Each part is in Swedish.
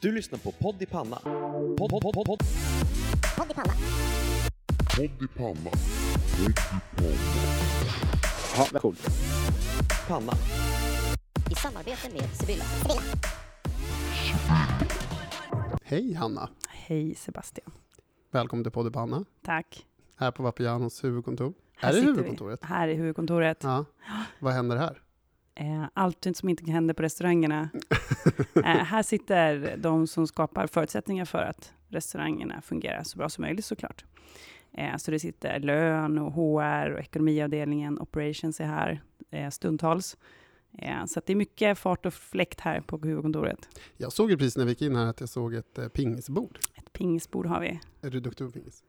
Du lyssnar på Podd i Panna. Podd, podd, podd, podd. Podd i panna. Podd i panna. Ja, coolt. Panna. I samarbete med Sibylla. Sibylla. Hej Hanna! Hej Sebastian. Välkommen till Podd i Panna, Tack. här på Vapianos huvudkontor. Här är det sitter vi. huvudkontoret? Här är huvudkontoret. Ja. Vad händer här? Eh, allt som inte händer på restaurangerna. eh, här sitter de som skapar förutsättningar för att restaurangerna fungerar så bra som möjligt såklart. Eh, så det sitter lön och HR och ekonomiavdelningen, operations är här stundtals. Så det är mycket fart och fläkt här på huvudkontoret. Jag såg ju precis när vi gick in här att jag såg ett pingisbord. Ett pingisbord har vi. Är du duktig på pingis?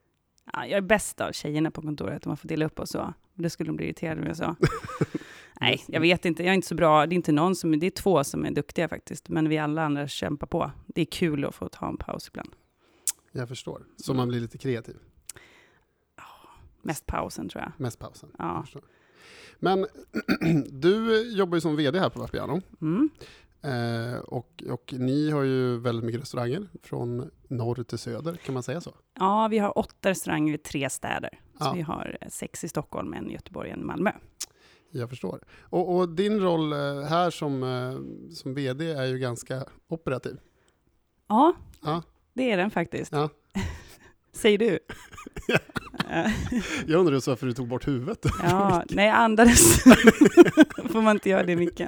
Ja, jag är bäst av tjejerna på kontoret, om man får dela upp oss så. Det skulle de bli irriterade om jag sa. Nej, jag vet inte. Jag är inte så bra. Det är inte någon som, det är två som är duktiga faktiskt. Men vi alla andra kämpar på. Det är kul att få ta en paus ibland. Jag förstår. Så man blir lite kreativ. Mest pausen tror jag. Mest pausen. Ja. Men du jobbar ju som VD här på Vapiano. Mm. Eh, och, och ni har ju väldigt mycket restauranger från norr till söder, kan man säga så? Ja, vi har åtta restauranger i tre städer. Så Ja. vi har eh, sex i Stockholm, en i Göteborg och en i Malmö. Jag förstår. Och, och din roll eh, här som, eh, som VD är ju ganska operativ. Ja, Ja. det är den faktiskt. Ja. Säger du? Jag undrar varför du tog bort huvudet. ja, nej, andades. Får man inte göra det i micken?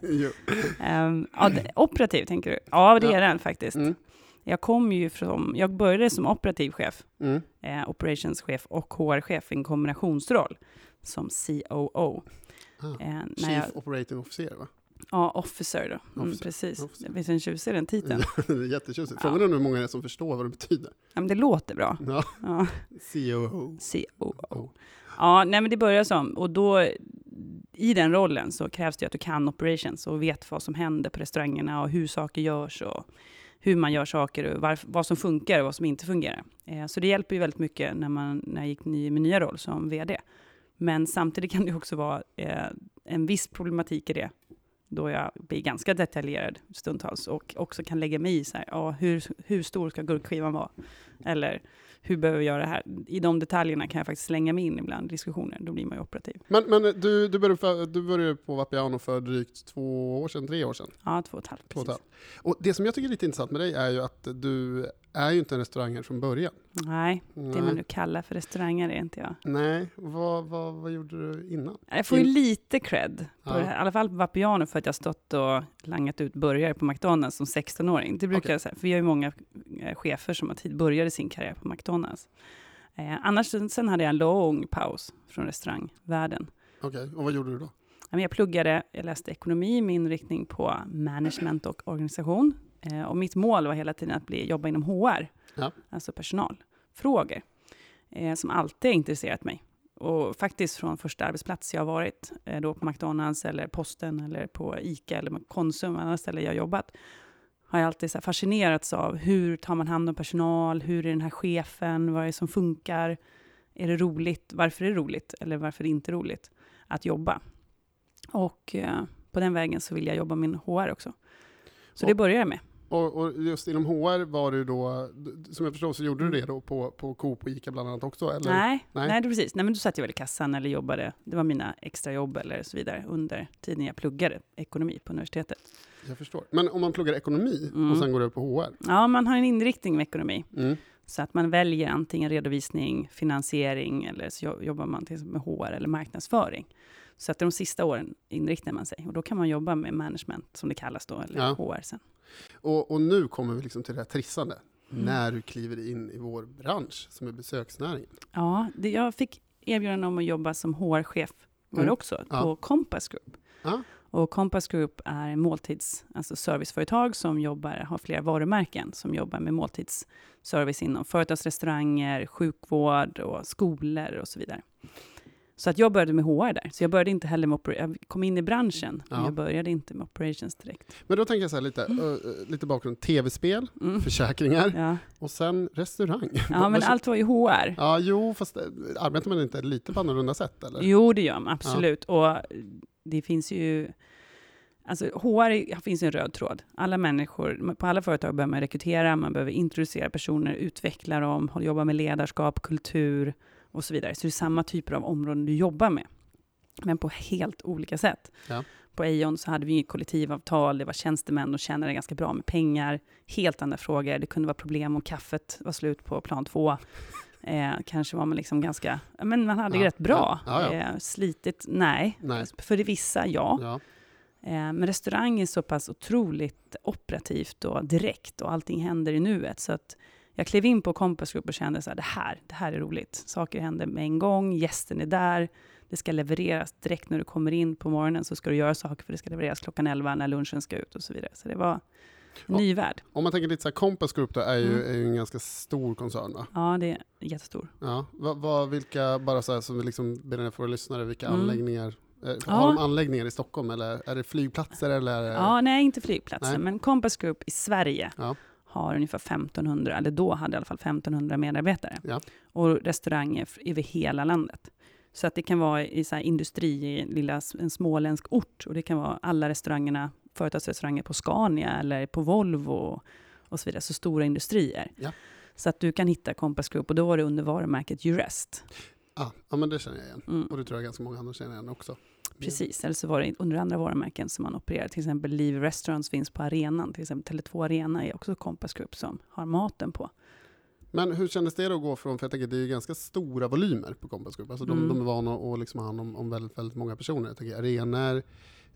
Um, ja, det, operativ tänker du? Ja, det Ja. är den faktiskt. Mm. Jag kom ju från, jag började som operativ chef, Mm. eh, operationschef och HR-chef i en kombinationsroll som COO. Ah. Eh, Chief jag, Operating Officer, va? ja, officer då. Mm, Officer, precis. officer. Visst är den tjusig den titeln? det är jättetjusigt. Ja. Frågan är hur många det är som förstår vad det betyder. Ja, men det låter bra. Ja. Ja, COO. COO. Ja, nej men det börjar som, och då i den rollen så krävs det att du kan operations och vet vad som händer på restaurangerna och hur saker görs och hur man gör saker och varf- vad som funkar och vad som inte fungerar. Eh, så det hjälper ju väldigt mycket när, man, när jag gick ny, min nya roll som VD. Men samtidigt kan det också vara eh, en viss problematik i det, då jag blir ganska detaljerad stundtals och också kan lägga mig i så här, ja, hur, hur stor ska gurkskivan vara? Eller hur behöver vi göra det här? I de detaljerna kan jag faktiskt slänga mig in ibland i diskussioner, då blir man ju operativ. Men, men du, du, började för, du började på Vapiano för drygt två år sedan, tre år sedan. Ja, två och ett halvt. Två och ett halvt. Och det som jag tycker är lite intressant med dig är ju att du är ju inte en restaurangare från början. Nej, det man Nej, nu kallar för restauranger är inte jag. Nej. Vad, vad, vad gjorde du innan? Jag får ju In- lite cred, på Ja. det här, i alla fall på Vapiano, för att jag stått och langat ut burgare på McDonalds som 16-åring. Det brukar Okej. jag säga, för vi har ju många eh, chefer som har tid, började sin karriär på McDonalds. Eh, annars, sen hade jag en lång paus från restaurangvärlden. Okej, och vad gjorde du då? Jag pluggade, jag läste ekonomi med inriktning på management och organisation. Eh, och mitt mål var hela tiden att bli, jobba inom HR, Ja. alltså personalfrågor, eh, som alltid har intresserat mig. Och faktiskt från första arbetsplats jag har varit, eh, då på McDonalds eller Posten eller på ICA eller Konsum, andra ställen jag jobbat, har jag alltid så fascinerats av hur tar man hand om personal, hur är den här chefen, vad är det som funkar, är det roligt, varför är det roligt eller varför är det inte roligt att jobba? Och eh, på den vägen så vill jag jobba med HR också. Så det börjar jag med. Och, och just inom HR var du då, som jag förstår så gjorde Mm. du det då på, på Coop och Ica bland annat också? Eller? Nej, Nej. nej. precis. Nej, men då satt jag väl i kassan eller jobbade. Det var mina extrajobb eller så vidare under tiden jag pluggade ekonomi på universitetet. Jag förstår. Men om man pluggar ekonomi Mm. och sen går över på HR? Ja, man har en inriktning med ekonomi. Mm. Så att man väljer antingen redovisning, finansiering eller så jo- jobbar man till med HR eller marknadsföring. Så att de sista åren inriktar man sig och då kan man jobba med management som det kallas då, eller Ja. HR sen. Och, och nu kommer vi liksom till det här trissande. Mm. När du kliver in i vår bransch som är besöksnäringen. Ja, det, jag fick erbjudande om att jobba som HR-chef var det Mm. också, Ja. på Compass Group. Ja. Och Compass Group är måltids, alltså serviceföretag som jobbar, har flera varumärken som jobbar med måltidsservice inom företagsrestauranger, sjukvård och skolor och så vidare. Så att jag började med HR där. Så jag började inte heller med jag kom in i branschen, men Ja. jag började inte med operations direkt. Men då tänker jag så här lite, ö, ö, lite bakgrund. Tv-spel, Mm. försäkringar Ja. och sen restaurang. ja, men allt var ju HR. Ja, jo, fast eh, arbetar man inte lite på annorlunda sätt eller? Jo, det gör man absolut. Och det finns ju Alltså HR finns en röd tråd. Alla människor, på alla företag behöver man rekrytera, man behöver introducera personer, utveckla dem, jobba med ledarskap, kultur och så vidare. Så det är samma typer av områden du jobbar med, men på helt olika sätt. Ja. På Aon så hade vi inget kollektivavtal, det var tjänstemän och tjänade ganska bra med pengar. Helt andra frågor, det kunde vara problem om kaffet var slut på plan två. Eh, kanske var man liksom ganska, men man hade Ja, rätt bra. ja, ja. Eh, slitigt, nej. Nej. För det vissa, ja. Ja. Eh, Men restaurang är så pass otroligt operativt och direkt och allting händer i nuet. Så att jag klev in på Compass Group och kände så här, det här, det här är roligt. Saker händer med en gång, gästen är där, det ska levereras direkt när du kommer in på morgonen så ska du göra saker för det ska levereras klockan 11 när lunchen ska ut och så vidare. Så det var en Ja. ny värld. Om man tänker lite så här, Compass Group då är ju, Mm. är ju en ganska stor koncern va? Ja, det är jättestor. Ja. Vad, vad, vilka, bara så här som vi liksom ber för våra lyssnare, vilka Mm. anläggningar, eh, Ja. har de anläggningar i Stockholm eller är det flygplatser eller? Ja, nej, inte flygplatsen, Nej. men Compass Group i Sverige Ja. Har ungefär 1500, eller då hade i alla fall 1500 medarbetare. Ja. Och restauranger över hela landet. Så att det kan vara i så industri i lilla, en småländsk ort, och det kan vara alla restaurangerna, företagsrestauranger på Scania eller på Volvo och så vidare, så stora industrier. Ja. Så att du kan hitta Compass Group, och då var det under varumärket Jurest. Ja, ja, men det känner jag igen. Mm. Och det tror jag ganska många andra känner igen också. Precis, eller så var det under andra varumärken som man opererar. Till exempel Liv Restaurants finns på arenan. Till exempel Tele2 Arena är också Compass Group som har maten på. Men hur kändes det då att gå från, för jag tänker det är ju ganska stora volymer på Compass Group, alltså de, Mm. de är vana att liksom ha hand om, om väldigt, väldigt många personer. Jag tänker arenor,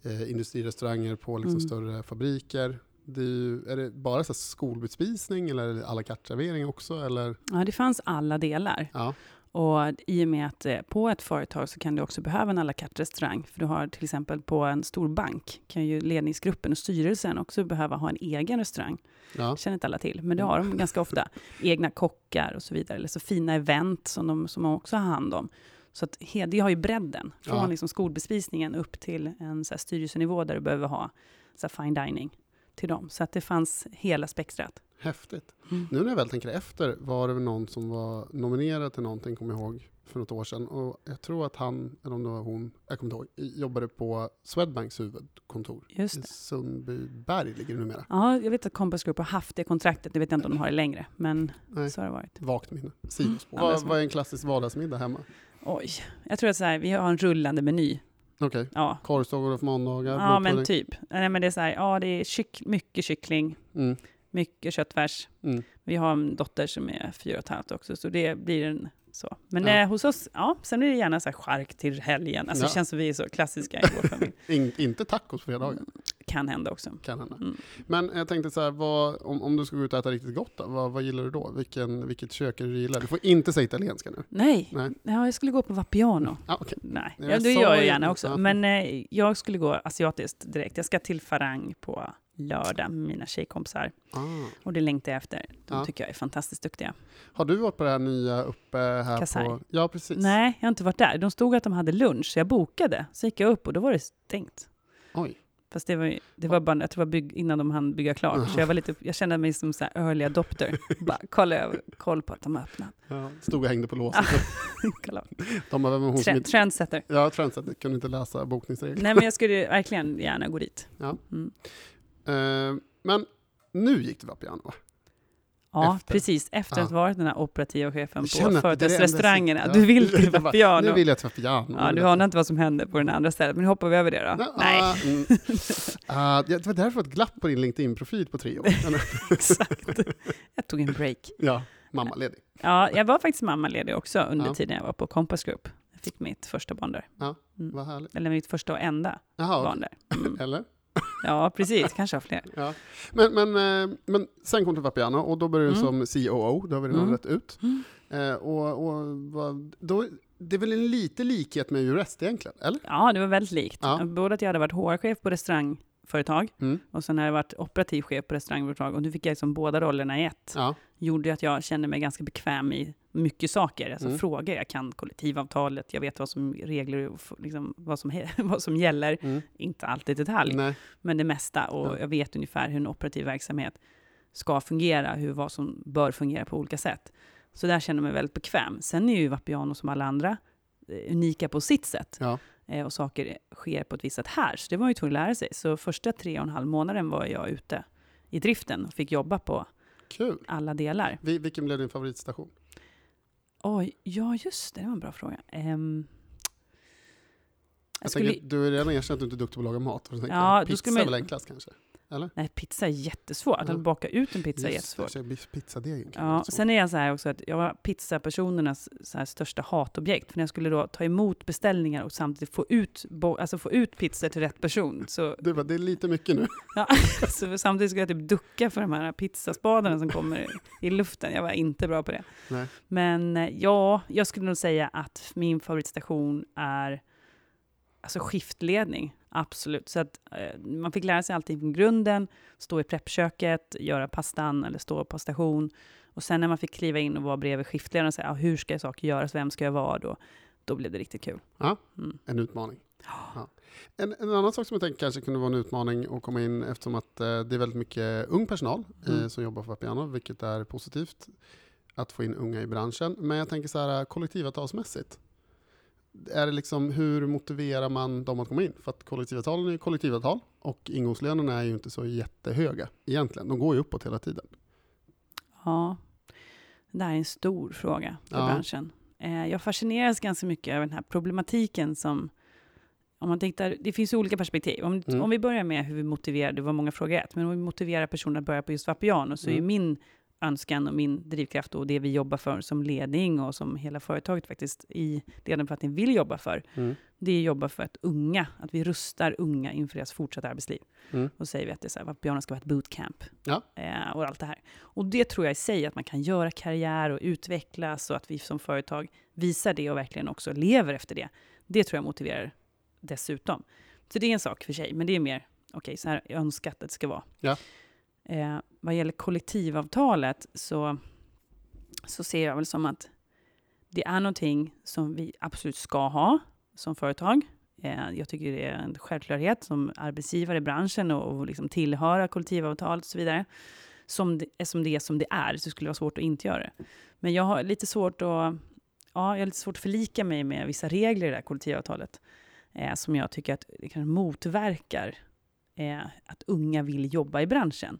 eh, industrirestauranger på liksom Mm. större fabriker. Det är, ju, är det bara så skolbespisning eller à la carte-servering också? Eller? Ja, det fanns alla delar. Ja, Och i och med att eh, på ett företag så kan du också behöva en à la carte restaurang. För du har till exempel på en stor bank kan ju ledningsgruppen och styrelsen också behöva ha en egen restaurang. ja. Det känner inte alla till, men det har de ganska ofta. Egna kockar och så vidare. Eller så fina event som de, som de också har hand om. Så att det har ju bredden. Från Ja. liksom skolbespisningen upp till en så här styrelsenivå där du behöver ha så här fine dining till dem. Så att det fanns hela spektrat. Häftigt. Mm. Nu när jag väl tänker efter var det någon som var nominerad till någonting, kommer jag ihåg, för något år sedan. Och jag tror att han, eller om det var hon, jag kommer inte ihåg, jobbade på Swedbanks huvudkontor. Just I det. Sundbyberg ligger det numera. Ja, jag vet att Compass Group har haft det kontraktet. Nu vet jag inte om de har det längre, men Nej. så har det varit. Vagt minne. Sidospår. Mm. Vad, vad är en klassisk vardagsmiddag hemma? Oj, jag tror att så här, vi har en rullande meny. Okej. Ja, Korvstångar på måndagar? ja men typ. Nej, men det är så här, ja, det är kyck, mycket kyckling, Mm. Mycket köttfärs. Mm. Vi har en dotter som är fyra och ett halvt också, så det blir en så. Men Ja. eh, hos oss, ja, sen blir det gärna så här chark till helgen. Alltså Ja. det känns som vi är så klassiska i vår familj. In, inte tacos på fredagar, Kan hända också. kan hända. Mm. Men jag tänkte så här, vad, om, om du ska gå ut och äta riktigt gott, då, vad, vad gillar du då? Vilken, vilket kök är det du gillar? Du får inte säga italienska nu. Nej, Nej. ja, jag skulle gå på Vapiano. Ah, okej. Nej, ja, det gör jag gärna också. Men eh, jag skulle gå asiatiskt direkt. Jag ska till Farang på lördag med mina tjejkompisar. Ah. Och det längtar jag efter. De Ja. tycker jag är fantastiskt duktiga. Har du varit på det här nya uppe här Kasai. på... Ja, precis. Nej, jag har inte varit där. De stod att de hade lunch, så jag bokade. Så gick jag upp och då var det stängt. Oj. Fast det var, det var bara jag tror det var bygg, innan de hann bygga klart. Så jag, var lite, jag kände mig som så här early adopter. bara kolla, över, koll på att de har öppnat. Ja, stod och hängde på låset. De hon Trend, trendsetter. Ja, trendsetter. Kunde inte läsa bokningsregler. Nej, men jag skulle verkligen gärna gå dit. Ja. Mm. Eh, men nu gick Vapiano, va? Ja, Efter. precis. Efter att Ja. ha varit den här operativa chefen på det det företagsrestaurangerna. Du Ja. vill till Vapiano. Nu vill jag till Vapiano. Ja, du anar inte vad som hände på den andra stället, men nu hoppar vi över det då. Ja, Nej, ah, mm. Ah, det var därför det ett glapp på din LinkedIn-profil på tre år. Exakt. Jag tog en break. ja, mammaledig. Ja, jag var faktiskt mammaledig också under Ja. tiden jag var på Compass Group. Jag fick mitt första barn där. Mm. Vad härligt. Eller mitt första och enda Jaha, barn där. Mm. eller? Ja, precis. Kanske har fler. Ja. Men, men, eh, men sen kom du till Vapiano och då började du Mm. som COO, det har vi redan Mm. rätt ut. Mm. Eh, och, och då, det är väl en lite likhet med Jurest egentligen, eller? Ja, det var väldigt likt. Ja. Både att jag hade varit HR-chef på restaurangföretag Mm. och sen har jag varit operativ chef på restaurangföretag och nu fick jag liksom båda rollerna i ett. Ja. gjorde att jag kände mig ganska bekväm i mycket saker, alltså Mm. frågor. Jag kan kollektivavtalet, jag vet vad som regler liksom, vad, som, vad som gäller. Mm. Inte alltid i detalj, Nej. men det mesta. Och Ja. jag vet ungefär hur en operativ verksamhet ska fungera, hur vad som bör fungera på olika sätt. Så där känner jag mig väldigt bekväm. Sen är ju Vapiano som alla andra eh, unika på sitt sätt. Ja. Eh, och saker sker på ett visst sätt här. Så det var ju tvungen att lära sig. Så första tre och en halv månaden var jag ute i driften och fick jobba på Kul. alla delar. Vi- Vilken blev din favoritstation? Oj, ja just det, det var en bra fråga. Ehm, jag Jag skulle, tänker, du har redan erkänt att du inte är duktig på att laga mat. Ja, jag, pizza skulle man- är väl enklast kanske? Eller? nej, pizza är jättesvårt. Att baka ut en pizza är Just jättesvårt. det, så Pizzadegen Ja, sen är jag så här också att jag var pizzapersonernas så största hatobjekt. För när jag skulle då ta emot beställningar och samtidigt få ut, alltså få ut pizzor till rätt person. Så, Du bara, det är lite mycket nu. ja, så samtidigt skulle jag typ ducka för de här pizzaspadarna som kommer i, i luften. Jag var inte bra på det. Nej. Men eh, ja, jag skulle nog säga att min favoritstation är alltså skiftledning. Absolut. Så att eh, man fick lära sig allting från grunden, stå i preppköket, göra pastan eller stå på station. Och sen när man fick kliva in och vara bredvid skiftledaren och säga ah, hur ska saker göras, vem ska jag vara då? Då blev det riktigt kul. Ja. Mm. En utmaning. Ja. En, en annan sak som jag tänker kanske kunde vara en utmaning att komma in eftersom att eh, det är väldigt mycket ung personal eh, Mm. som jobbar på Vapiano, vilket är positivt att få in unga i branschen. Men jag tänker så här kollektivavtalsmässigt. Är det liksom, hur motiverar man dem att komma in? För att kollektivavtalen är kollektivavtal och ingångslönerna är ju inte så jättehöga egentligen. De går ju uppåt hela tiden. Ja, det här är en stor fråga för Ja. branschen. Eh, jag fascineras ganska mycket över den här problematiken som om man tittar, det finns olika perspektiv. Om, Mm. om vi börjar med hur vi motiverar, det var många frågor ett, men om vi motiverar personer att börja på just Vapiano så är Mm. min önskan och min drivkraft och det vi jobbar för som ledning och som hela företaget faktiskt i ledande författning vill jobba för, Mm. det är att jobba för att unga, att vi rustar unga inför deras fortsatta arbetsliv. Mm. Och säger vi att det är så här, Vapiano ska vara ett bootcamp. Ja. Eh, och allt det här. Och det tror jag i sig, att man kan göra karriär och utvecklas och att vi som företag visar det och verkligen också lever efter det. Det tror jag motiverar dessutom. Så det är en sak för sig, men det är mer, okej, så här jag önskar att det ska vara. Ja. Eh, vad gäller kollektivavtalet så, så ser jag väl som att det är någonting som vi absolut ska ha som företag. Eh, jag tycker det är en självklarhet som arbetsgivare i branschen och, och liksom tillhöra kollektivavtal och så vidare. Som det, som det är som det är, så skulle det vara svårt att inte göra det. Men jag har lite svårt att, ja, jag har lite svårt att förlika mig med vissa regler i det här kollektivavtalet. Eh, som jag tycker att det kanske motverkar eh, att unga vill jobba i branschen.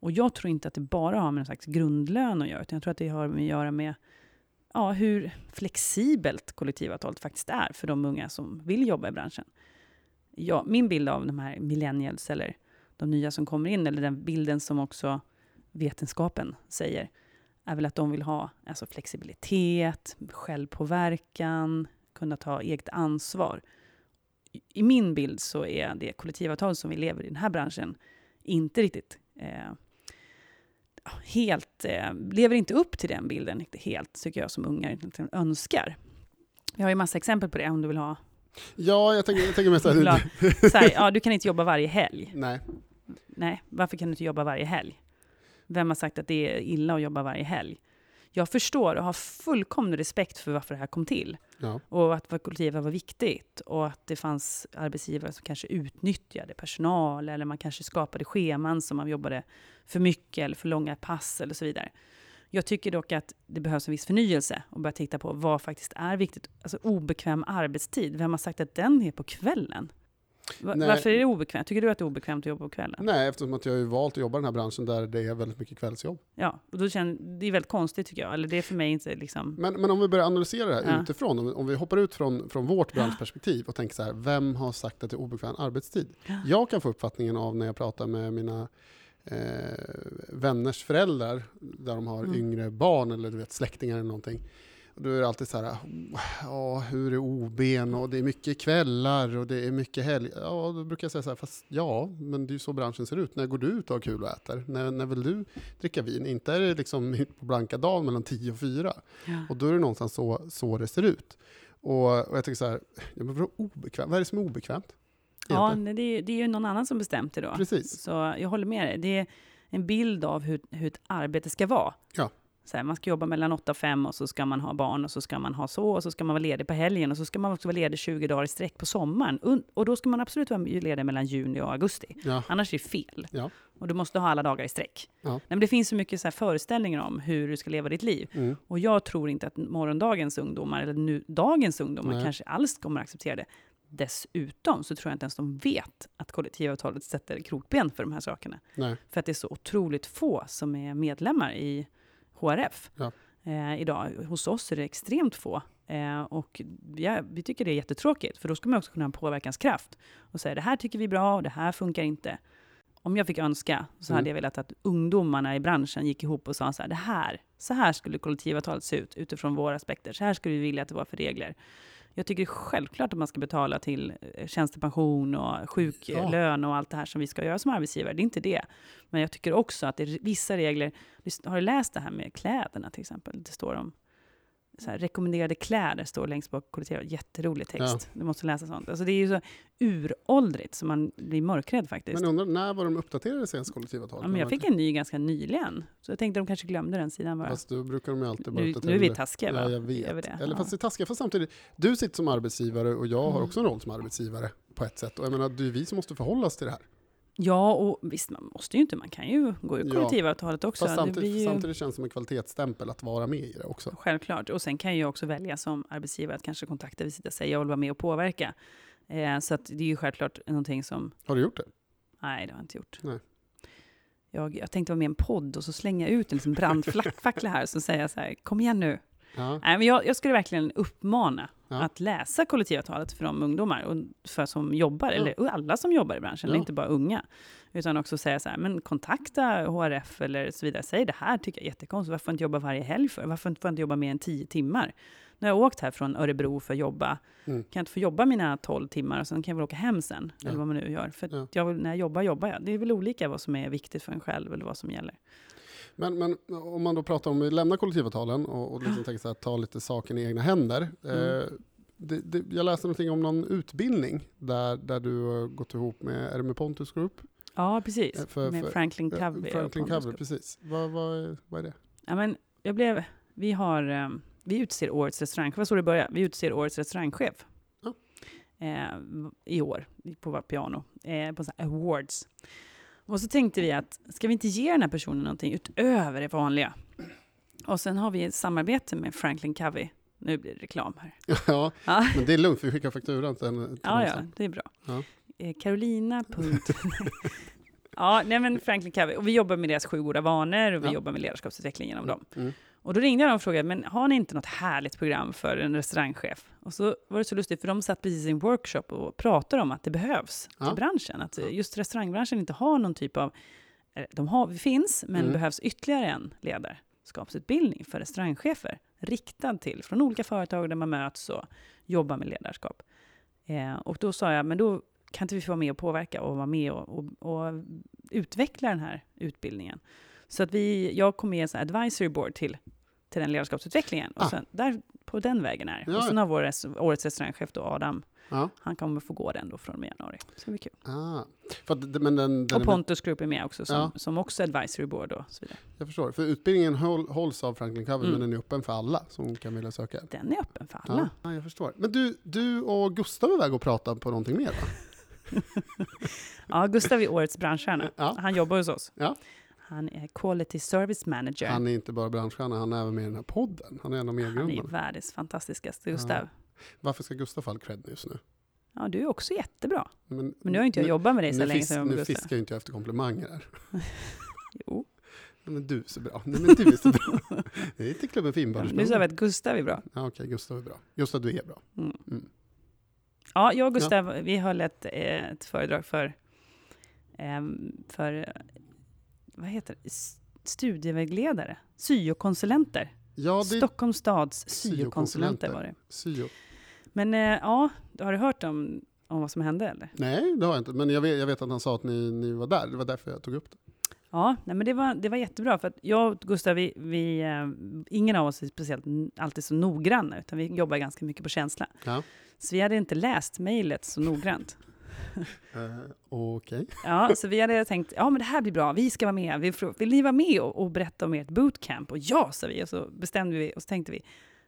Och jag tror inte att det bara har med en slags grundlön att göra, utan jag tror att det har med att göra med ja, hur flexibelt kollektivavtalet faktiskt är för de unga som vill jobba i branschen. Ja, min bild av de här millennials, eller de nya som kommer in, eller den bilden som också vetenskapen säger, är väl att de vill ha alltså flexibilitet, självpåverkan, kunna ta eget ansvar. I- min bild så är det kollektivavtal som vi lever i den här branschen inte riktigt eh, helt, eh, lever inte upp till den bilden riktigt helt, tycker jag, som unga önskar. Jag har ju massa exempel på det, om du vill ha. Ja, jag tänker, jag tänker mest att... så här, ja, du kan inte jobba varje helg. Nej, Nej, varför kan du inte jobba varje helg? Vem har sagt att det är illa att jobba varje helg? Jag förstår och har fullkomlig respekt för varför det här kom till. ja. Och att kollektivet var viktigt. Och att det fanns arbetsgivare som kanske utnyttjade personal. Eller man kanske skapade scheman som man jobbade för mycket eller för långa pass eller så vidare. Jag tycker dock att det behövs en viss förnyelse och börja titta på vad faktiskt är viktigt. Alltså obekväm arbetstid, vem har sagt att den är på kvällen? Va- Nej. Varför är det obekvämt? Tycker du att det är obekvämt att jobba på kvällen? Nej, eftersom att jag har valt att jobba i den här branschen där det är väldigt mycket kvällsjobb. Ja, och då känner, det är väldigt konstigt tycker jag. Eller det är för mig inte liksom... Men, men om vi börjar analysera det här Ja. utifrån, om vi, om vi hoppar ut från, från vårt branschperspektiv och tänker så här, vem har sagt att det är obekväm arbetstid? Ja. Jag kan få uppfattningen av när jag pratar med mina eh, vänners föräldrar, där de har Mm. yngre barn eller du vet, släktingar eller någonting. Då är det alltid så här, ja, hur är OBn och det är mycket kvällar och det är mycket helg. Ja, då brukar jag säga så här, fast ja, men det är ju så branschen ser ut. När går du ut och har kul och äter? När, när vill du dricka vin? Inte är det liksom på blanka dagen mellan 10 och 4. Ja. Och då är det någonstans så, så det ser ut. Och, och jag tycker så här, ja, men vadå obekvämt? Vad är det som är obekvämt? Ja, Egentligen? nej, det är, det är ju någon annan som bestämt det då. Precis. Så jag håller med dig. Det är en bild av hur, hur ett arbete ska vara. Ja. Så här, man ska jobba mellan 8 och 5 och så ska man ha barn och så ska man ha så och så ska man vara ledig på helgen och så ska man också vara ledig 20 dagar i sträck på sommaren. Och då ska man absolut vara ledig mellan juni och augusti. Ja. Annars är det fel. Ja. Och du måste ha alla dagar i sträck. Ja. Nej, det finns så mycket så här föreställningar om hur du ska leva ditt liv. Mm. Och jag tror inte att morgondagens ungdomar, eller nu, dagens ungdomar, Nej. kanske alls kommer att acceptera det. dessutom så tror jag inte ens de vet att kollektivavtalet sätter krokben för de här sakerna. Nej. För att det är så otroligt få som är medlemmar i HRF Ja. eh, idag. Hos oss är det extremt få. Eh, och ja, vi tycker det är jättetråkigt, för då ska man också kunna ha en påverkanskraft och säga det här tycker vi är bra och det här funkar inte. Om jag fick önska så Mm. hade jag velat att ungdomarna i branschen gick ihop och sa så här, det här, så här skulle kollektivavtalet se ut utifrån våra aspekter. Så här skulle vi vilja att det var för regler. Jag tycker det är självklart att man ska betala till eh, tjänstepension och sjuklön och allt det här som vi ska göra som arbetsgivare. Det är inte det. Men jag tycker också att det är vissa regler. Har du läst det här med kläderna till exempel? Det står om här, rekommenderade kläder står längst bak på kollektivavtalet. Jätterolig text. Du måste läsa sånt. Alltså det är ju så uråldrigt så man blir mörkrädd faktiskt. Men undrar, när var de uppdaterade senast kollektivavtalet? Ja, men jag fick en ny ganska nyligen. Så jag tänkte de kanske glömde den sidan bara. Fast då brukar de ju alltid bara Nu, uppdatera nu är vi taskiga va? Ja, jag vi vet. det? Eller Ja. fast det är taskiga, fast samtidigt, du sitter som arbetsgivare och jag har Mm. också en roll som arbetsgivare på ett sätt. Och jag menar, det är vi som måste förhålla oss till det här. Ja, och visst, man måste ju inte. Man kan ju gå ur Ja. kollektivavtalet också. Fast det samtidigt, ju samtidigt känns det som en kvalitetsstämpel att vara med i det också. självklart. Och sen kan jag också välja som arbetsgivare att kanske kontakta Visita och säga jag vill vara med och påverka. Eh, så att det är ju självklart någonting som Har du gjort det? Nej, det har jag inte gjort. Nej. Jag, jag tänkte vara med i en podd och så slänga ut en liksom brandfackla här och så säga så här, kom igen nu. Ja. Nej, men jag, jag skulle verkligen uppmana Ja. att läsa kollektivavtalet för de ungdomar och för som jobbar, Ja. eller alla som jobbar i branschen, Ja. inte bara unga. Utan också säga så här, men kontakta HRF eller så vidare. Säg det här tycker jag är jättekonstigt, varför får jag inte jobba varje helg för? Varför får jag inte jobba mer än tio timmar? Nu har jag åkt här från Örebro för att jobba. Mm. Kan jag inte få jobba mina 12 timmar och sen kan jag väl åka hem sen? Eller vad man nu gör. För jag, när jag jobbar, jobbar jag. Det är väl olika vad som är viktigt för en själv eller vad som gäller. Men, men om man då pratar om att lämna kollektivavtalen och, och liksom tänker så här, ta lite saken i egna händer. Mm. Eh, det, det, jag läste någonting om någon utbildning där, där du har gått ihop med, är det med Pontus Group? Ja, precis. Eh, för- Med för- Franklin Eh, Covey. Franklin Covey, precis. Vad, vad, är- vad är det? Ja, men jag blev, vi har, eh, vi utser årets restaurangchef, vad så det började. Vi utser årets restaurangchef. Ja. Eh, I år, på vårt piano, eh, på awards. Och så tänkte vi att, ska vi inte ge den här personen någonting utöver det vanliga? Och sen har vi ett samarbete med Franklin Covey. Nu blir det reklam här. ja, Ja. men det är lugnt, vi skickar fakturan till, till Ja, ja, det är bra. Ja. Eh, Carolina. ja, nej men Franklin Covey. Och vi jobbar med deras sju goda vanor och vi Ja. jobbar med ledarskapsutveckling genom dem. Mm. Och då ringde jag och frågade, men har ni inte något härligt program för en restaurangchef? Och så var det så lustigt, för de satt precis i en workshop och pratade om att det behövs Ja. till branschen. Att just restaurangbranschen inte har någon typ av, de har, finns, men Mm. behövs ytterligare en ledarskapsutbildning för restaurangchefer. Riktad till, från olika företag där man möts och jobbar med ledarskap. Eh, och då sa jag, men då kan inte vi få vara med och påverka och vara med och, och, och utveckla den här utbildningen. Så att vi, jag kom med i en sån advisory board till, till den ledarskapsutvecklingen. Och Ah. sen, där, på den vägen är. Ja, Och sen har vår, res- årets restaurangchef då, Adam, Ja. han kommer få gå den då från och med januari. Så det blir kul. Ah. Att, men den, den Och Pontus Group är med också, som, Ja. som också advisory board och så vidare. Jag förstår. För utbildningen håll, hålls av Franklin Covey, Mm. men den är öppen för alla som kan vilja söka. Den är öppen för alla. Ja, jag förstår. Men du, du och Gustav är iväg och pratar på någonting mer va? Ja, Gustav är årets branschstjärna. Ja. Han jobbar hos oss. Ja. Han är Quality Service Manager. Han är inte bara branschstjärna, han är även med i den här podden. Han är en av Han är medgrundarna. världens fantastiskaste Gustav. Varför ska Gustav få all cred just nu? Ja, du är också jättebra. Men, Men nu har inte jag nu- jobbat med dig så länge som Nu Gustav. fiskar inte jag efter komplimanger här. Jo. Nej, men du är så bra. Nej, men du är så bra. Det är inte klubben för Ja, Nu sa vi att Gustav är bra. Ja, Okej, Gustav är bra. Gustav, du är bra. Mm. Mm. Ja, jag och Gustav, vi höll ett, eh, ett föredrag för, ehm, för vad heter det? Studievägledare, syokonsulenter. Ja, det Stockholms stads Syokonsulenter. var det. syo. Men eh, ja, har du hört om, om vad som hände eller? Nej, det har jag inte. Men jag vet, jag vet att han sa att ni, ni var där. Det var därför jag tog upp det. Ja, nej, men det var, det var jättebra. För att jag och Gustav, vi, vi, eh, ingen av oss är speciellt alltid så noggranna, utan vi jobbar ganska mycket på känsla. Ja. Så vi hade inte läst mejlet så noggrant. Eh, Okej. Ja, så vi hade tänkt, ja men det här blir bra, vi ska vara med. Vi Vill ni vara med och, och berätta om ert bootcamp? Och ja, sa vi. Och så bestämde vi, och så tänkte vi,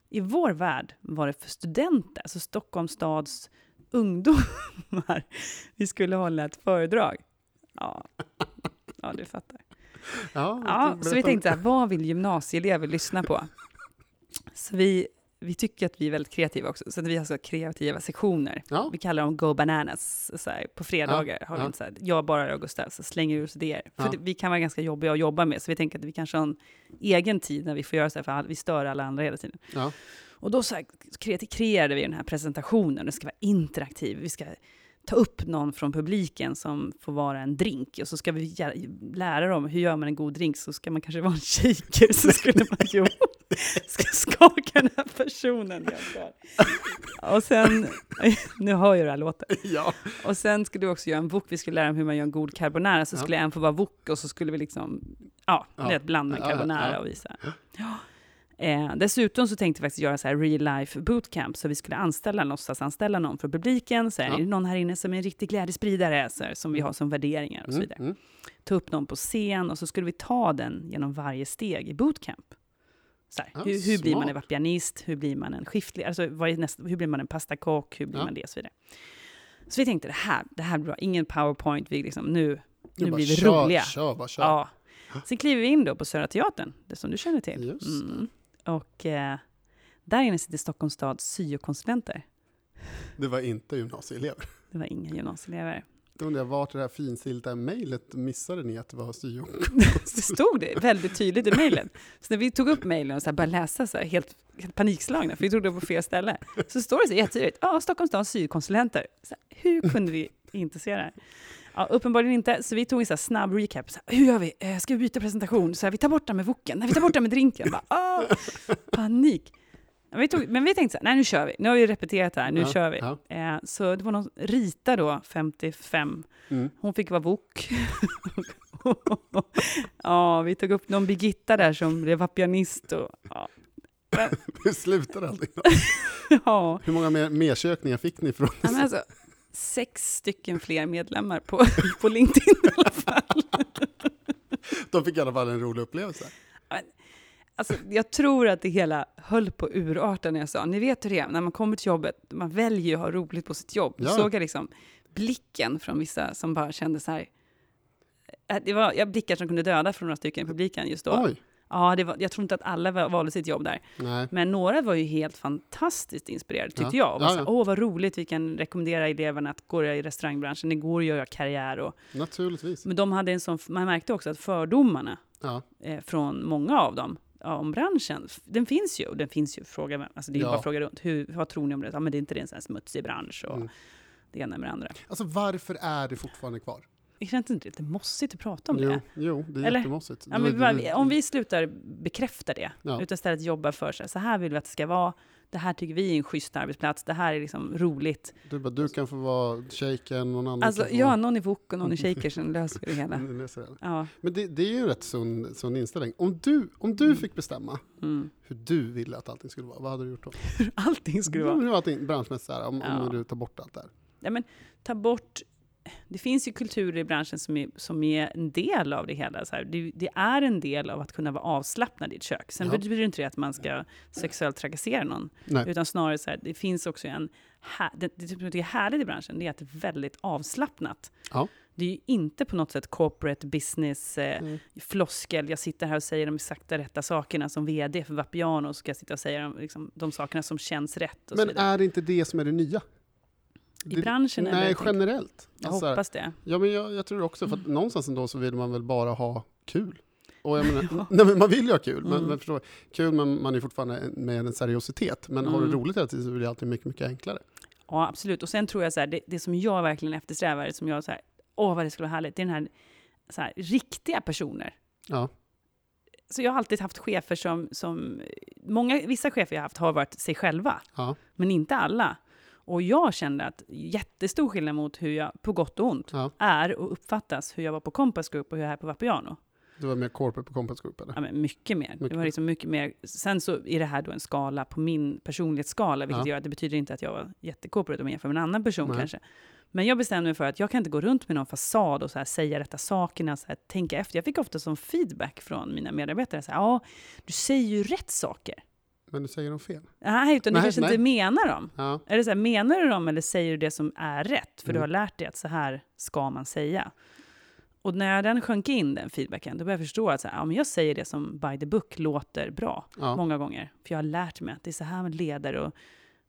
i vår värld var det för studenter, alltså Stockholms stads ungdomar, vi skulle hålla ett föredrag. Ja, ja du fattar. Ja, Ja, så vi tänkte, så här, vad vill gymnasieelever lyssna på? Så vi, vi tycker att vi är väldigt kreativa också, så att vi har så kreativa sektioner. Ja. Vi kallar dem Go Bananas. Så här, på fredagar har vi ja. så här, jag bara och Gustav, så slänger ur oss idéer. För Ja. det, vi kan vara ganska jobbiga att jobba med, så vi tänker att vi kanske har en egen tid när vi får göra så här, för all, vi stör alla andra hela tiden. Ja. Och då så här, kreerade vi den här presentationen, den ska vara interaktiv. Vi ska ta upp någon från publiken som får vara en drink och så ska vi lära dem hur gör man en god drink så ska man kanske vara en shaker så skulle man jo, ska skaka den här personen. Jag. Och sen, nu hör ju det här låten. ja. Och sen skulle vi också göra en wok, vi skulle lära dem hur man gör en god carbonara, så Ja. skulle en få vara wok och så skulle vi liksom, ja, Ja. ja. blanda en Ja, ja, carbonara ja. och visa. Ja. Eh, dessutom så tänkte vi faktiskt göra så här real life bootcamp, så vi skulle anställa, låtsas anställa någon för publiken, så här, Ja. är det någon här inne som är en riktig glädjespridare, så här, som vi har som värderingar och så Mm, vidare. mm. Ta upp någon på scen och så skulle vi ta den genom varje steg i bootcamp. Så här, Ja, hur, hur blir man en vapianist? Hur blir man en skiftlig? Alltså, nästa, hur blir man en pastakock? Hur blir Ja. man det? Och så vidare. Så vi tänkte, det här, det här blir bra. Ingen powerpoint. Vi liksom, nu, nu blir vi kör, roliga. Kör, bara kör. Ja. Sen kliver vi in då på Södra Teatern, det som du känner till. Mm. Och eh, där inne sitter Stockholms stads syokonsulenter. Det var inte gymnasieelever. Det var inga gymnasieelever. Då undrar jag, vart det här finsilta mejlet missade ni att det var syo? Det stod det väldigt tydligt i mejlen. Så när vi tog upp mejlen och så här började läsa, så här, helt, helt panikslagna, för vi trodde det var på fel ställe, så står det så jättetydligt, ja, Stockholms stads syokonsulenter. Så här, hur kunde vi inte se det här? Ja, uppenbarligen inte, så vi tog en så snabb recap. Så här, hur gör vi? Eh, Ska vi byta presentation? Så här, vi tar bort den med woken. Nej, vi tar bort den med drinken. Bara, ah, panik. Vi tog, men vi tänkte så här, nej nu kör vi. Nu har vi repeterat det här, nu Ja, kör vi. ja. Eh, så det var någon, Rita då, 55, Mm. hon fick vara wok. ja, vi tog upp någon Birgitta där som blev pianist. Och, ja. Hur slutade allting då? ja. Hur många mer mersökningar fick ni från? Ja, men alltså, sex stycken fler medlemmar på, på LinkedIn i alla fall. De fick i alla fall en rolig upplevelse. Alltså, jag tror att det hela höll på urarta när jag sa, ni vet hur det är, när man kommer till jobbet, man väljer ju att ha roligt på sitt jobb. Ja. såg jag liksom blicken från vissa som bara kände så här, eh, det var jag blickar som kunde döda från några stycken i publiken just då. Oj! Ja, det var, jag tror inte att alla va- valde sitt jobb där. Nej. Men några var ju helt fantastiskt inspirerade, tyckte Ja. jag. Och var Ja, så ja. Åh, vad roligt, vi kan rekommendera eleverna att gå i restaurangbranschen, det går att göra karriär. Och, Naturligtvis. men de hade en sån, man märkte också att fördomarna eh, från många av dem om branschen, den finns ju. Den finns ju, fråga, vem- alltså det är Ja. bara fråga runt. Hur, vad tror ni om det? Ja, men det är inte det en sån här smutsig bransch och Mm. det ena med det andra. Alltså varför är det fortfarande kvar? Det känns inte lite mossigt att prata om Jo, det? jo, det är Eller? jättemossigt. Ja, men om vi slutar bekräfta det, Ja. utan istället jobbar för så här vill vi att det ska vara, det här tycker vi är en schysst arbetsplats, det här är liksom roligt. Du, bara, du kan få vara shaken, någon annan Alltså, kan få ja, någon i wok och någon i shaker, sen löser vi det hela. Mm, är. Ja. Men det, det är ju en rätt sund, sund inställning. Om du, om du fick bestämma Mm. hur du ville att allting skulle vara, vad hade du gjort då? Allting skulle vara... Hur allting branschmässigt, om, Ja. om du tar bort allt det här. Ja, men, ta bort... Det finns ju kulturer i branschen som är, som är en del av det hela. Så här. Det, det är en del av att kunna vara avslappnad i ett kök. Sen Ja. betyder inte det att man ska sexuellt trakassera någon. Nej. Utan snarare så här, det finns också en... här- Det, det som är härligt i branschen, det är att det är väldigt avslappnat. Ja. Det är ju inte på något sätt corporate business, eh, Mm. floskel, jag sitter här och säger de exakta rätta sakerna som vd för Vapiano, och ska jag sitta och säga de, liksom, de sakerna som känns rätt så Men är det inte det som är det nya? I branschen eller? Nej, tänker- generellt. Jag Alltså, hoppas det. Ja, men jag, jag tror också, för att Mm. någonstans ändå så vill man väl bara ha kul. Och jag menar, nej, men man vill ju ha kul, men, Mm. men förstår, kul men man är fortfarande med en seriositet. Men har du Mm. roligt hela tiden så blir det alltid mycket, mycket enklare. Ja, absolut. Och sen tror jag så här, det, det som jag verkligen eftersträvar, som jag så här, åh vad det skulle vara härligt, det är den här, så här riktiga personer. Ja. Så jag har alltid haft chefer som, som många, vissa chefer jag haft har varit sig själva, Ja, men inte alla. Och jag kände att jättestor skillnad mot hur jag, på gott och ont, ja. är och uppfattas hur jag var på Compass Group och hur jag är på Vapiano. Du var mer corporate på Compass Group eller? Ja, men mycket mer. Mycket det var liksom mycket mer. Sen så är det här då en skala på min personlighetsskala, vilket Ja. gör att det betyder inte att jag var jättekorporate om jag jämför med en annan person Nej. kanske. Men jag bestämde mig för att jag kan inte gå runt med någon fasad och så här säga rätta sakerna, så här, tänka efter. Jag fick ofta som feedback från mina medarbetare, så här, ja, du säger ju rätt saker. Men du säger de fel? Nej, utan du Nej, kanske nej. inte menar dem. Ja, Eller så här, menar du dem eller säger du det som är rätt? För du Mm. har lärt dig att så här ska man säga. Och när den sjönk in, den feedbacken, då började jag förstå att så här, ja, men jag säger det som by the book låter bra Ja. många gånger. För jag har lärt mig att det är så här man leder. Och,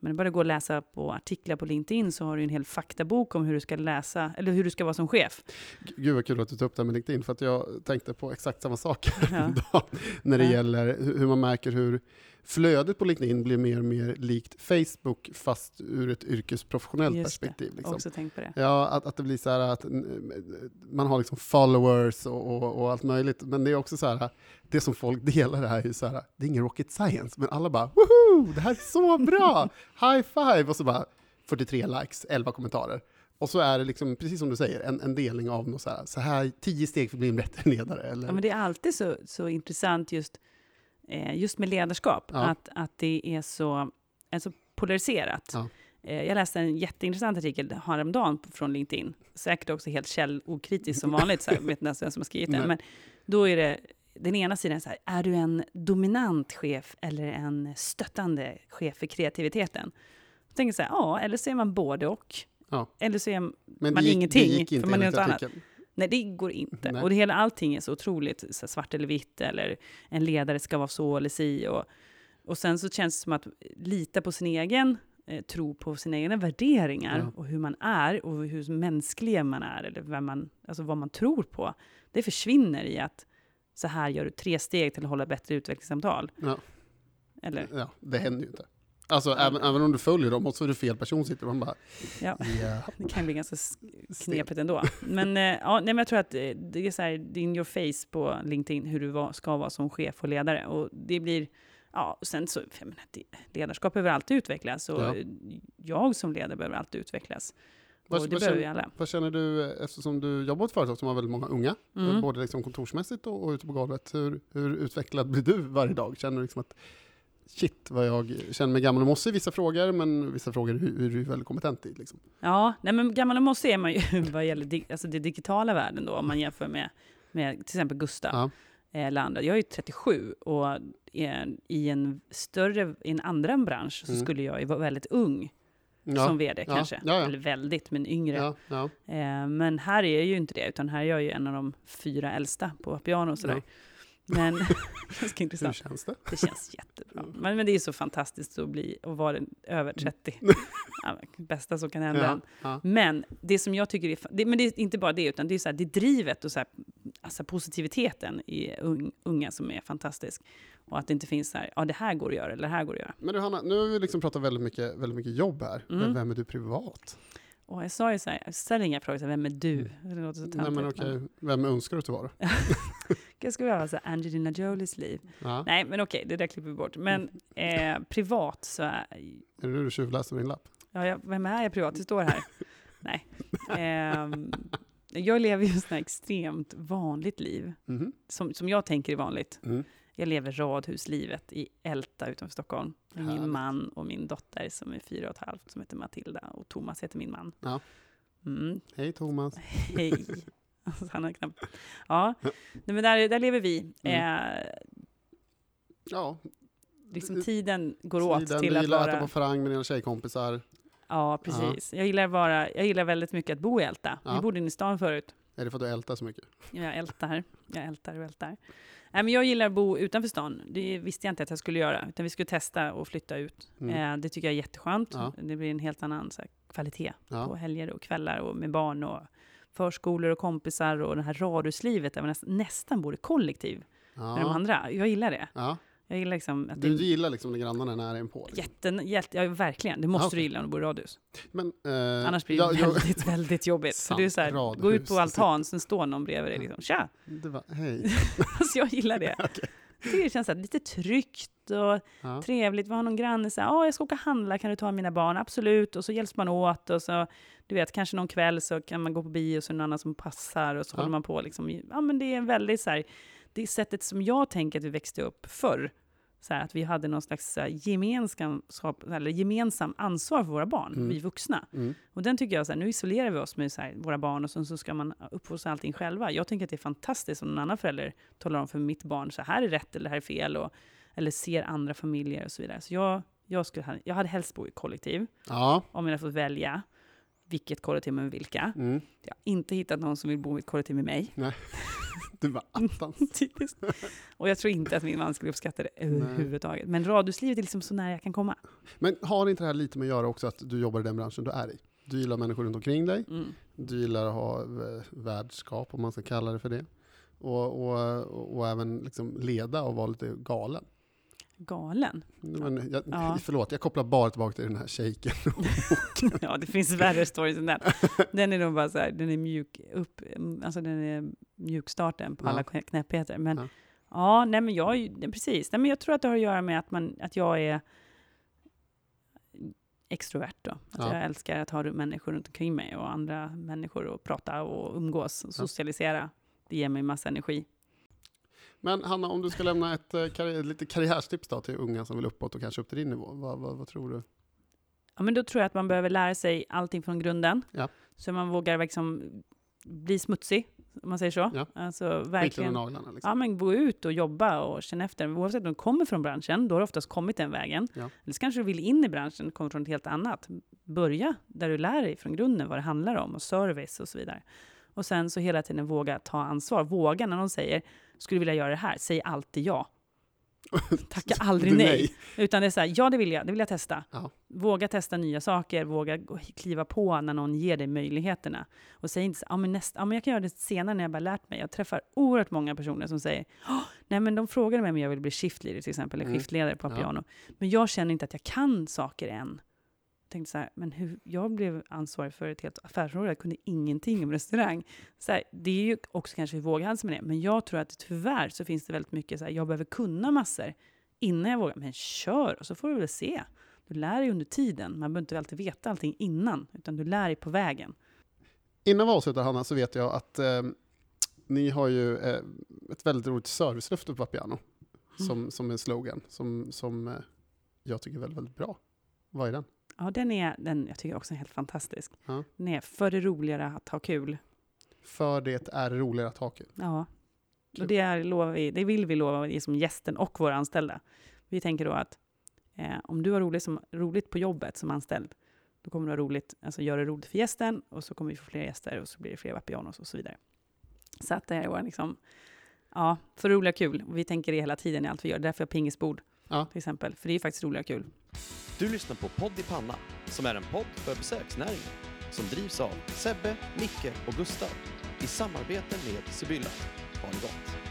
men det bara gå och läsa på artiklar på LinkedIn så har du en hel faktabok om hur du ska läsa, eller hur du ska vara som chef. Gud vad kul att du tog upp det här med LinkedIn, för att jag tänkte på exakt samma sak Ja. när det Ja. gäller hu- hur man märker hur flödet på LinkedIn blir mer och mer likt Facebook, fast ur ett yrkesprofessionellt Just det. perspektiv. Har Liksom. också tänkt på det. Ja, att, att det blir så här att man har liksom followers och, och, och allt möjligt, men det är också så här, det som folk delar är ju så här, det är ingen rocket science, men alla bara woho, det här är så bra, high five, och så bara 43 likes, 11 kommentarer. Och så är det liksom, precis som du säger, en, en delning av något så här, så här, tio steg för att bli en bättre ledare. Eller? Ja, men det är alltid så, så intressant just, eh, just med ledarskap, Ja. att, att det är så, är så polariserat. Ja. Eh, jag läste en jätteintressant artikel häromdagen från LinkedIn, säkert också helt källokritisk som vanligt, så här, vet inte ens vem som har skrivit den, men då är det den ena sidan så här, är du en dominant chef eller en stöttande chef för kreativiteten? Jag tänker så här, ja, eller så är man både och. Ja. Eller så är man gick, ingenting, det gick inte för man är något annat. artikeln. Nej, det går inte. Nej. Och det hela, allting är så otroligt så svart eller vitt, eller en ledare ska vara så eller si. Och, och sen så känns det som att lita på sin egen eh, tro på sina egna värderingar Ja. och hur man är och hur mänsklig man är, eller vem man, alltså vad man tror på. Det försvinner i att så här gör du tre steg till att hålla bättre utvecklingssamtal. Ja. Eller, Ja, det händer ju inte. Alltså, även, även om du följer dem och så är det fel person sitter man bara, ja. ja, Det kan bli ganska knepigt ändå. Men, eh, ja, nej, men jag tror att eh, det är så här, det är in your face på LinkedIn hur du ska vara som chef och ledare. Och det blir, ja, och sen så, menar, ledarskap behöver alltid utvecklas. Och Ja. jag som ledare behöver alltid utvecklas. Vad- och det vad behöver vi känner- alla. Vad känner du, eh, eftersom du jobbar på ett företag som har väldigt många unga, Mm. både liksom kontorsmässigt och, och ute på golvet, hur, hur utvecklad blir du varje dag? Känner du liksom att shit vad jag känner mig gammal och mossig i vissa frågor, men vissa frågor är du är du väldigt kompetent i? Liksom. Ja, nej, men gammal och mossig är man ju vad gäller dig, alltså det digitala världen då, om man jämför med, med till exempel Gustav. Ja. eller andra. Jag är ju 37 och är i en större, i en annan bransch så Mm. skulle jag ju vara väldigt ung Ja. som vd Ja, kanske. ja. Eller väldigt, men yngre. Eh, men här är jag ju inte det, utan här är jag ju en av de fyra äldsta på piano och sådär. Ja. Men ganska Hur intressant. känns det? Det känns jättebra. Men, men det är så fantastiskt att bli och vara över 30. Ja, men bästa som kan hända. Ja, ja. Men det som jag tycker är, det, men det är inte bara det, utan det är så här, det är drivet och så här, alltså positiviteten i un, unga som är fantastisk. Och att det inte finns så här, ja det här går att göra, eller det här går att göra. Men du Hanna, nu har vi liksom pratat väldigt mycket, väldigt mycket jobb här. Mm. Men vem är du privat? Och jag sa ju så här, jag ställer inga frågor, så här, vem är du? Det låter så Mm. Nej, men okej, vem önskar du att du var? Jag ska vara så här, Angelina Jolies liv. Ja. Nej, men okej, det där klipper vi bort. Men eh, privat så är, Är det du du tjuvläser din lapp? ja, jag, vem är jag privat? Det står här. Nej. Ehm, jag lever ju ett extremt vanligt liv, Mhm. som, som jag tänker är vanligt. Mm. Jag lever radhuslivet i Älta utanför Stockholm. Med min man och min dotter som är fyra och ett halvt, som heter Matilda. Och Thomas heter min man. Ja. Mm, Hej Thomas. hej. Alltså, han har knappt... Ja, Nej, men där, där lever vi. Mm. Eh, Ja, liksom tiden går åt tiden, till du att gillar att äta vara... på farang med dina tjejkompisar. Ja, precis. Jag, gillar vara, jag gillar väldigt mycket att bo i Älta. Ja. Vi bodde inne i stan förut. Är det för att du ältar så mycket? Jag ältar, jag ältar och ältar. Nej, men jag gillar att bo utanför stan. Det visste jag inte att jag skulle göra, utan vi skulle testa och flytta ut. Mm. Eh, det tycker jag är jätteskönt. Ja. Det blir en helt annan här, kvalitet Ja. på helger och kvällar och med barn och förskolor och kompisar och det här radhuslivet där man näst, nästan bor i kollektiv med de Ja. andra. Jag gillar det. Ja. Jag gillar liksom att Du det gillar liksom när grannarna är nära inpå? Liksom. jätten, jätte, ja, verkligen. Det måste Ja, okej. du gilla om du bor i radhus. Men, eh, Annars blir det ja, jag- väldigt, väldigt jobbigt. För det är så här, Sant, gå ut på altan, sen står någon bredvid dig liksom. Tja! det var, hej. Alltså jag gillar det. Jag tycker det känns så här, lite tryggt och Ja. trevligt. Vi har någon granne som säger, jag ska åka och handla, kan du ta mina barn? Absolut. Och så hjälps man åt och så, du vet, kanske någon kväll så kan man gå på bio och så är det någon annan som passar och så Ja. håller man på liksom. Ja, men det är en väldigt så här, det är sättet som jag tänker att vi växte upp förr. Så här, att vi hade någon slags gemenskap, eller gemensam ansvar för våra barn, Mm. vi vuxna. Mm. Och den tycker jag, så här, nu isolerar vi oss med här, våra barn och sen så ska man uppfostra allting själva. Jag tänker att det är fantastiskt om någon annan förälder talar om för mitt barn, så här är rätt eller här är fel, och, eller ser andra familjer och så vidare. Så jag, jag, skulle, jag hade helst bo i kollektiv, ja, om jag hade fått välja. Vilket kollektiv med vilka. Mm. Jag har inte hittat någon som vill bo i ett kollektiv med mig. Du bara, attans. Typiskt. Och jag tror inte att min man skulle uppskatta det överhuvudtaget. Men radhuslivet är liksom så nära jag kan komma. Men har inte det här lite med att göra också att du jobbar i den branschen du är i? Du gillar människor runt omkring dig. Mm. Du gillar att ha värdskap, om man ska kalla det för det. Och, och, och, och även liksom leda och vara lite galen. Galen. Men jag, Ja. Förlåt, jag kopplar bara tillbaka till den här shaken. Ja, det finns värre stories än den. Den är nog bara så här, den är mjuk upp, alltså den är mjukstarten på alla knä- knäppheter. Men Ja. ja, nej men jag, precis. Nej, men jag tror att det har att göra med att, man, att jag är extrovert då. Att Ja. jag älskar att ha människor runt omkring mig och andra människor och prata och umgås och socialisera. Det ger mig massa energi. Men Hanna, om du ska lämna ett eh, karri- lite karriärstips då till unga som vill uppåt och kanske upp till din nivå, vad, vad, vad tror du? Ja, men då tror jag att man behöver lära sig allting från grunden. Ja. Så man vågar liksom bli smutsig, om man säger så. Ja. Alltså Verkligen. verkligen. naglarna liksom. Ja, men gå ut och jobba och känna efter. Oavsett om du kommer från branschen, då har du oftast kommit den vägen. Ja. Eller så kanske du vill in i branschen, kommer från ett helt annat. Börja där du lär dig från grunden vad det handlar om och service och så vidare. Och sen så hela tiden våga ta ansvar. Våga när någon säger, skulle vilja göra det här, säg alltid ja. Tacka aldrig Du, nej. Utan det är så här, ja det vill jag, det vill jag testa. Ja. Våga testa nya saker, våga kliva på när någon ger dig möjligheterna. Och säg inte så ja men, nästa, ja men jag kan göra det senare när jag bara lärt mig. Jag träffar oerhört många personer som säger, "Åh, nej men de frågade mig om jag vill bli shiftleader till exempel, eller Mm. skiftledare på Ja. piano. Men jag känner inte att jag kan saker än. Tänkte så här, men hur, jag blev ansvarig för ett helt affärsområde, jag kunde ingenting om restaurang. Så här, det är ju också kanske våghalsen med det, men jag tror att tyvärr så finns det väldigt mycket så här, jag behöver kunna massor innan jag vågar. Men kör, och så får du väl se. Du lär dig under tiden. Man behöver inte alltid veta allting innan, utan du lär dig på vägen. Innan vi avslutar Hanna så vet jag att eh, ni har ju eh, ett väldigt roligt servicelöfte på Papiano. Mm. Som, som en slogan som, som eh, jag tycker är väldigt, väldigt bra. Vad är den? Ja, den är, den, jag tycker också är helt fantastisk. Ja. Den är för det roligare att ha kul. För det är roligare att ha kul. Ja. Kul. Och det, är, lovar vi, det vill vi lova ge som gästen och våra anställda. Vi tänker då att eh, om du har roligt, som, roligt på jobbet som anställd, då kommer du ha roligt, alltså göra det roligt för gästen och så kommer vi få fler gäster och så blir det fler Vapianos och så vidare. Så att det är vår liksom, ja, för roliga kul. Och vi tänker det hela tiden i allt vi gör. Därför har jag pingisbord Ja. till exempel. För det är faktiskt roliga och kul. Du lyssnar på Podd i panna, som är en podd för besöksnäringen. Som drivs av Sebbe, Micke och Gustav i samarbete med Sibylla. Ha det gott!